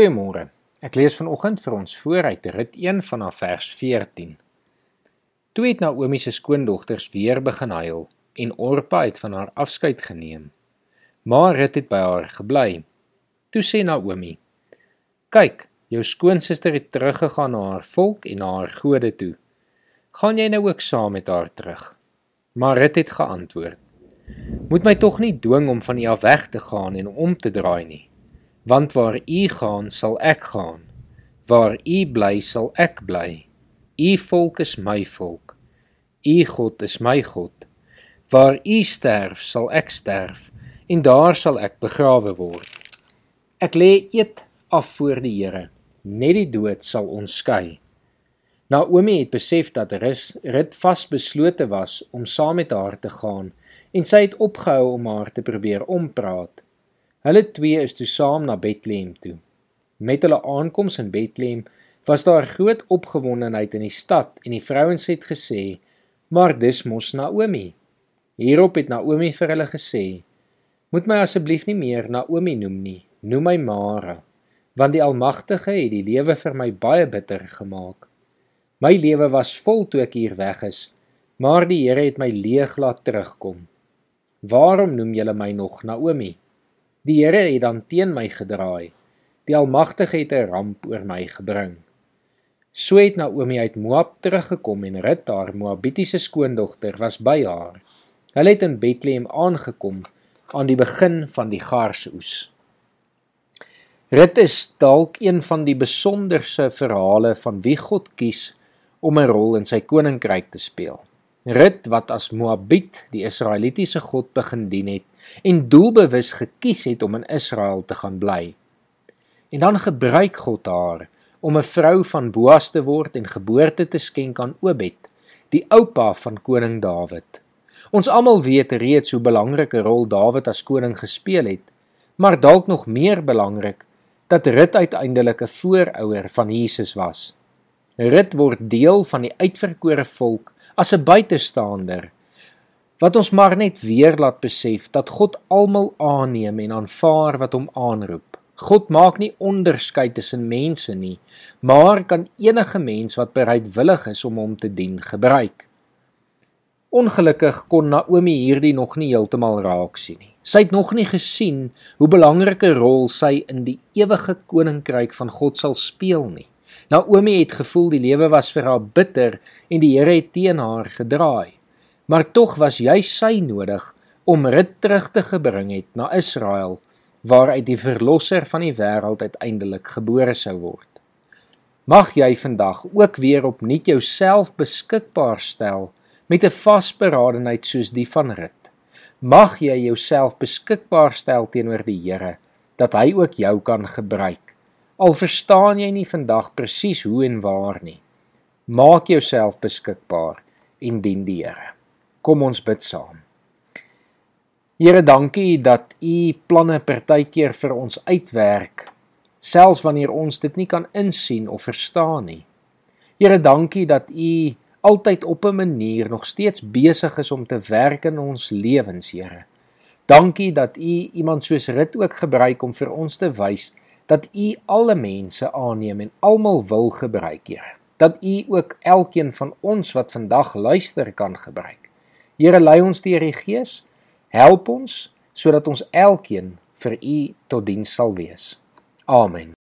Goeiemôre. Ek lees vanoggend vir ons voor uit Rit 1 vanaf vers 14. Toe het Naomi se skoondogters weer begin huil en Orpa het van haar afskeid geneem. Maar Rit het by haar gebly. Toe sê Naomi: "Kyk, jou skoonsister het teruggegaan na haar volk en na haar gode toe. Gaan jy nou ook saam met haar terug?" Maar Rit het geantwoord: "Moet my tog nie dwing om van u af weg te gaan en om te draai nie." Want waar u gaan sal ek gaan. Waar u bly sal ek bly. U volk is my volk. U god is my god. Waar u sterf sal ek sterf en daar sal ek begrawe word. Ek lê eet af voor die Here net die dood sal ons skei. Naomi het besef dat Rut vasbeslote was om saam met haar te gaan en sy het opgehou om haar te probeer ompraat Hulle twee is toe saam na Bethlehem toe. Met hulle aankoms in Bethlehem was daar groot opgewondenheid in die stad en die vrouens het gesê: "Maar dis mos Naomi." Hierop het Naomi vir hulle gesê: "Moet my asseblief nie meer Naomi noem nie, noem my Mara, want die Almagtige het die lewe vir my baie bitter gemaak. My lewe was vol toe ek hier weg is, maar die Here het my leeg laat terugkom. Waarom noem julle my nog Naomi?" Die Here het dan teen my gedraai. Die Almagtige het 'n ramp oor my gebring. So het Naomi uit Moab teruggekom en Rut, haar Moabitiese skoondogter, was by haar. Hulle het in Bethlehem aangekom aan die begin van die gaarsoes. Rut is dalk een van die besonderse verhale van wie God kies om 'n rol in sy koninkryk te speel. Rut wat as Moabiet die Israelitiese God begin dien het en doelbewus gekies het om in Israel te gaan bly. En dan gebruik God haar om 'n vrou van Boas te word en geboorte te skenk aan Obed, die oupa van koning Dawid. Ons almal weet reeds hoe belangrike rol Dawid as koning gespeel het, maar dalk nog meer belangrik dat Rut uiteindelik 'n voorouder van Jesus was. Rut word deel van die uitverkore volk as 'n buitestander wat ons maar net weer laat besef dat God almal aanneem en aanvaar wat hom aanroep. God maak nie onderskeid tussen mense nie, maar kan enige mens wat bereidwillig is om hom te dien gebruik. Ongelukkig kon Naomi hierdie nog nie heeltemal raak sien nie. Sy het nog nie gesien hoe belangrike rol sy in die ewige koninkryk van God sal speel nie. Naomi het gevoel die lewe was vir haar bitter en die Here het teen haar gedraai maar tog was jy sy nodig om rit terug te gebring het na Israel waaruit die verlosser van die wêreld uiteindelik gebore sou word. Mag jy vandag ook weer opnuut jouself beskikbaar stel met 'n vasberadenheid soos die van Rit. Mag jy jouself beskikbaar stel teenoor die Here dat hy ook jou kan gebruik. Al verstaan jy nie vandag presies hoe en waar nie. Maak jouself beskikbaar en dien die Here. Kom ons bid saam. Here, dankie dat U planne partykeer vir ons uitwerk, selfs wanneer ons dit nie kan insien of verstaan nie. Here, dankie dat U altyd op 'n manier nog steeds besig is om te werk in ons lewens, Here. Dankie dat U iemand soos Rit ook gebruik om vir ons te wys dat U alle mense aanneem en almal wil gebruik, Here. Dat U ook elkeen van ons wat vandag luister kan gebruik. Here lei ons deur die Gees, help ons sodat ons elkeen vir U tot diens sal wees. Amen.